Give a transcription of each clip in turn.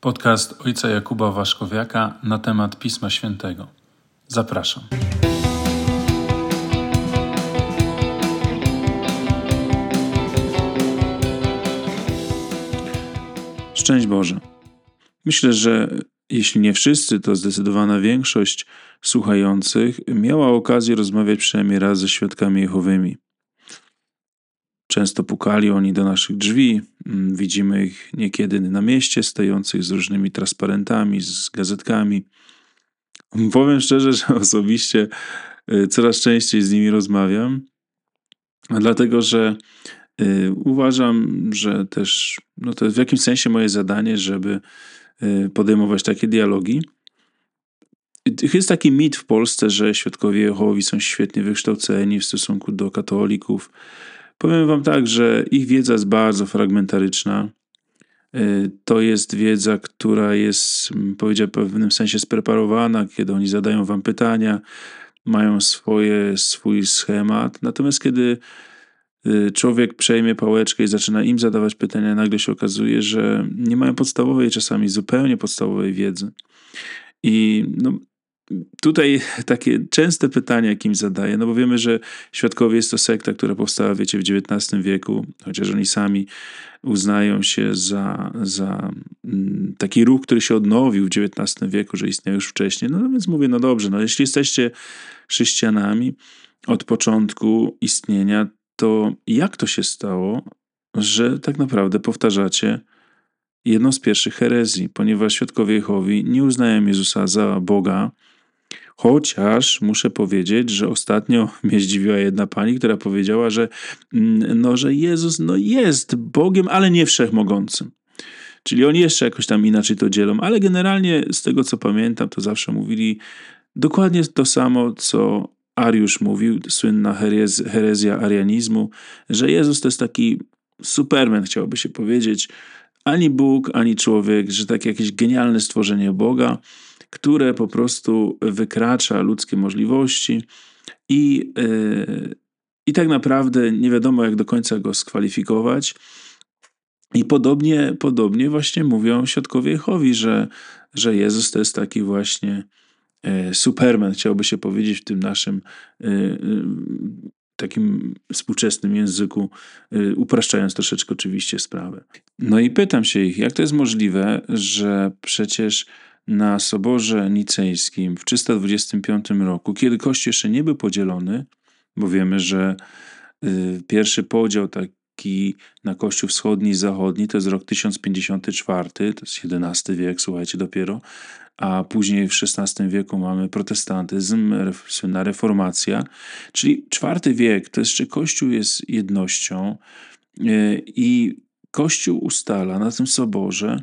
Podcast ojca Jakuba Waszkowiaka na temat Pisma Świętego. Zapraszam. Szczęść Boże. Myślę, że jeśli nie wszyscy, to zdecydowana większość słuchających miała okazję rozmawiać przynajmniej raz ze świadkami Jehowymi. Często pukali oni do naszych drzwi. Mm, widzimy ich niekiedy na mieście, stojących z różnymi transparentami, z gazetkami. Powiem szczerze, że osobiście y, coraz częściej z nimi rozmawiam, dlatego że y, uważam, że też no to jest w jakimś sensie moje zadanie, żeby y, podejmować takie dialogi. Jest taki mit w Polsce, że świadkowie Jehowi są świetnie wykształceni w stosunku do katolików Powiem Wam tak, że ich wiedza jest bardzo fragmentaryczna. Y, to jest wiedza, która jest, powiedziałbym, w pewnym sensie spreparowana, kiedy oni zadają Wam pytania, mają swoje, swój schemat. Natomiast kiedy y, człowiek przejmie pałeczkę i zaczyna im zadawać pytania, nagle się okazuje, że nie mają podstawowej, czasami zupełnie podstawowej wiedzy. I no, tutaj takie częste pytania, jakim zadaję, no bo wiemy, że Świadkowie jest to sekta, która powstała, wiecie, w XIX wieku, chociaż oni sami uznają się za, za mm, taki ruch, który się odnowił w XIX wieku, że istniał już wcześniej. No więc mówię, no dobrze, no jeśli jesteście chrześcijanami od początku istnienia, to jak to się stało, że tak naprawdę powtarzacie jedną z pierwszych herezji, ponieważ świadkowie Jehowi nie uznają Jezusa za Boga, Chociaż muszę powiedzieć, że ostatnio mnie zdziwiła jedna pani, która powiedziała, że, mm, no, że Jezus no, jest Bogiem, ale nie wszechmogącym. Czyli oni jeszcze jakoś tam inaczej to dzielą, ale generalnie z tego co pamiętam, to zawsze mówili dokładnie to samo, co Ariusz mówił, słynna herez, herezja arianizmu, że Jezus to jest taki superman, chciałoby się powiedzieć, ani Bóg, ani człowiek, że takie jakieś genialne stworzenie Boga, które po prostu wykracza ludzkie możliwości i, yy, i tak naprawdę nie wiadomo, jak do końca go skwalifikować. I podobnie, podobnie właśnie mówią świadkowie Jehowi, że, że Jezus to jest taki właśnie e, Superman, chciałoby się powiedzieć w tym naszym e, takim współczesnym języku, upraszczając troszeczkę oczywiście sprawę. No i pytam się ich, jak to jest możliwe, że przecież na Soborze Nicejskim w 325 roku, kiedy Kościół jeszcze nie był podzielony, bo wiemy, że y, pierwszy podział taki na Kościół wschodni i zachodni to jest rok 1054, to jest XI wiek, słuchajcie, dopiero, a później w XVI wieku mamy protestantyzm, słynna reformacja, czyli IV wiek to jeszcze Kościół jest jednością y, i Kościół ustala na tym soborze,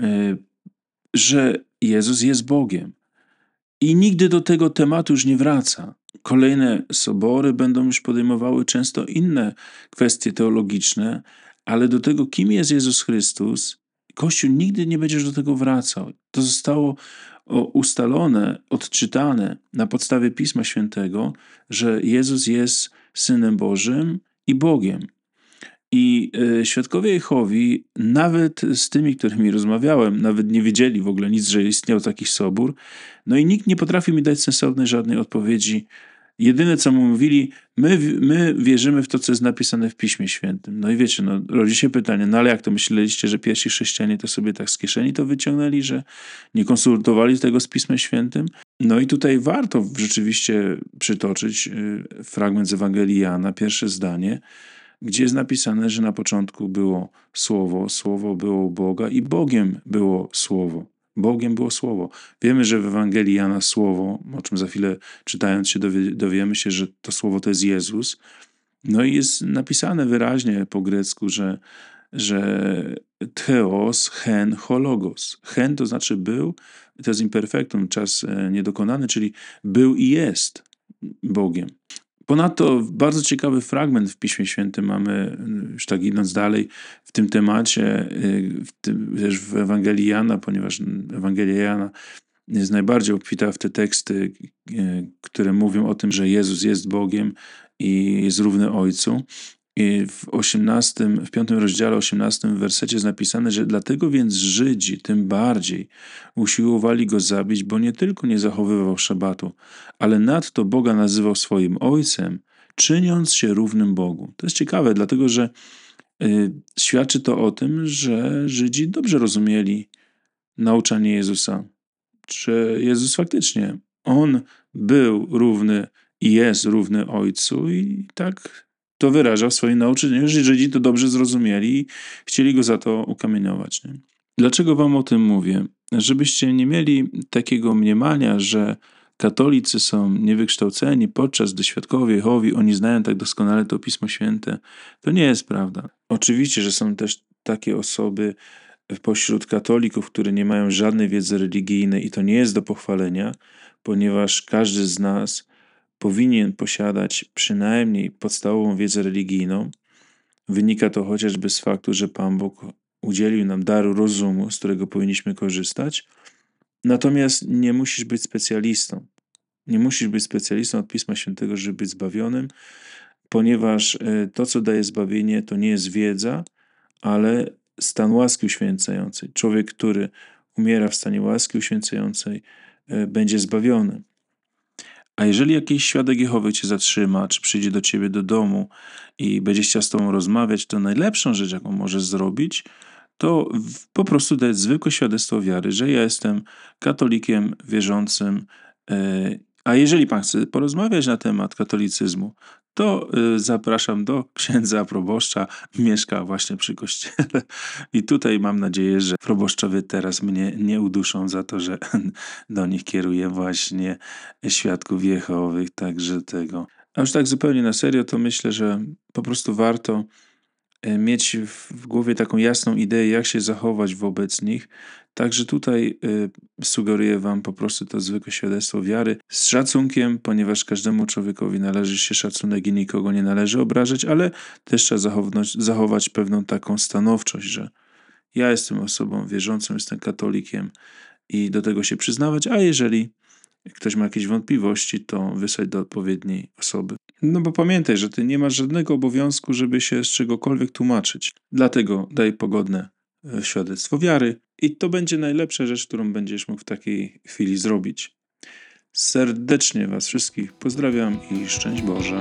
y, że Jezus jest Bogiem. I nigdy do tego tematu już nie wraca. Kolejne sobory będą już podejmowały często inne kwestie teologiczne, ale do tego, kim jest Jezus Chrystus, Kościół nigdy nie będzie do tego wracał. To zostało ustalone, odczytane na podstawie Pisma Świętego, że Jezus jest Synem Bożym i Bogiem. I e, świadkowie Jehowi, nawet z tymi, którymi rozmawiałem, nawet nie wiedzieli w ogóle nic, że istniał taki sobór. No i nikt nie potrafił mi dać sensownej żadnej odpowiedzi. Jedyne, co mu mówili, my, my wierzymy w to, co jest napisane w Piśmie Świętym. No i wiecie, no, rodzi się pytanie, no ale jak to myśleliście, że pierwsi chrześcijanie to sobie tak z kieszeni to wyciągnęli, że nie konsultowali tego z Pismem Świętym? No i tutaj warto rzeczywiście przytoczyć y, fragment z Ewangelii Jana, pierwsze zdanie, gdzie jest napisane, że na początku było Słowo, Słowo było Boga i Bogiem było Słowo. Bogiem było Słowo. Wiemy, że w Ewangelii Jana Słowo, o czym za chwilę czytając się dowie, dowiemy się, że to Słowo to jest Jezus. No i jest napisane wyraźnie po grecku, że, że theos, hen, hologos. Hen to znaczy był, to jest imperfektum, czas e, niedokonany, czyli był i jest Bogiem. Ponadto bardzo ciekawy fragment w Piśmie Świętym mamy, już tak idąc dalej, w tym temacie, y, w tym, też w Ewangelii Jana, ponieważ Ewangelia Jana jest najbardziej obfita w te teksty, y, które mówią o tym, że Jezus jest Bogiem i jest równy Ojcu. I w 18, w 5 rozdziale, 18 wersecie jest napisane, że dlatego więc Żydzi tym bardziej usiłowali go zabić, bo nie tylko nie zachowywał szabatu, ale nadto Boga nazywał swoim ojcem, czyniąc się równym Bogu. To jest ciekawe, dlatego że y, świadczy to o tym, że Żydzi dobrze rozumieli nauczanie Jezusa. Że Jezus faktycznie, on był równy i jest równy Ojcu i tak to wyrażał w swoim nauczaniu. Żydzi to dobrze zrozumieli i chcieli go za to ukamienować. Nie? Dlaczego wam o tym mówię? Żebyście nie mieli takiego mniemania, że katolicy są niewykształceni, podczas gdy świadkowie Jehowi, oni znają tak doskonale to Pismo Święte. To nie jest prawda. Oczywiście, że są też takie osoby pośród katolików, które nie mają żadnej wiedzy religijnej i to nie jest do pochwalenia, ponieważ każdy z nas powinien posiadać przynajmniej podstawową wiedzę religijną. Wynika to chociażby z faktu, że Pan Bóg udzielił nam daru rozumu, z którego powinniśmy korzystać. Natomiast nie musisz być specjalistą. Nie musisz być specjalistą od Pisma Świętego, żeby być zbawionym, ponieważ e, to, co daje zbawienie, to nie jest wiedza, ale stan łaski uświęcającej. Człowiek, który umiera w stanie łaski uświęcającej, e, będzie zbawiony. A jeżeli jakiś świadek Jehowy cię zatrzyma, czy przyjdzie do ciebie do domu i będzie chciał z tobą rozmawiać, to najlepszą rzecz, jaką możesz zrobić, to po prostu dać zwykłe świadectwo wiary, że ja jestem katolikiem wierzącym. E, a jeżeli pan chce porozmawiać na temat katolicyzmu, to y, zapraszam do księdza proboszcza. Mieszka właśnie przy kościele. I tutaj mam nadzieję, że proboszczowie teraz mnie nie uduszą za to, że do nich kieruję właśnie świadków Jehowych, także tego. A już tak zupełnie na serio, to myślę, że po prostu warto E, mieć w głowie taką jasną ideę, jak się zachować wobec nich. Także tutaj y, sugeruję Wam po prostu to zwykłe świadectwo wiary z szacunkiem, ponieważ każdemu człowiekowi należy się szacunek i nikogo nie należy obrażać, ale też trzeba zachować, zachować pewną taką stanowczość, że ja jestem osobą wierzącą, jestem katolikiem i do tego się przyznawać, a jeżeli ktoś ma jakieś wątpliwości, to wysłać do odpowiedniej osoby. No bo pamiętaj, że ty nie masz żadnego obowiązku, żeby się z czegokolwiek tłumaczyć. Dlatego daj pogodne e, świadectwo wiary i to będzie najlepsza rzecz, którą będziesz mógł w takiej chwili zrobić. Serdecznie Was wszystkich pozdrawiam i szczęść Boże.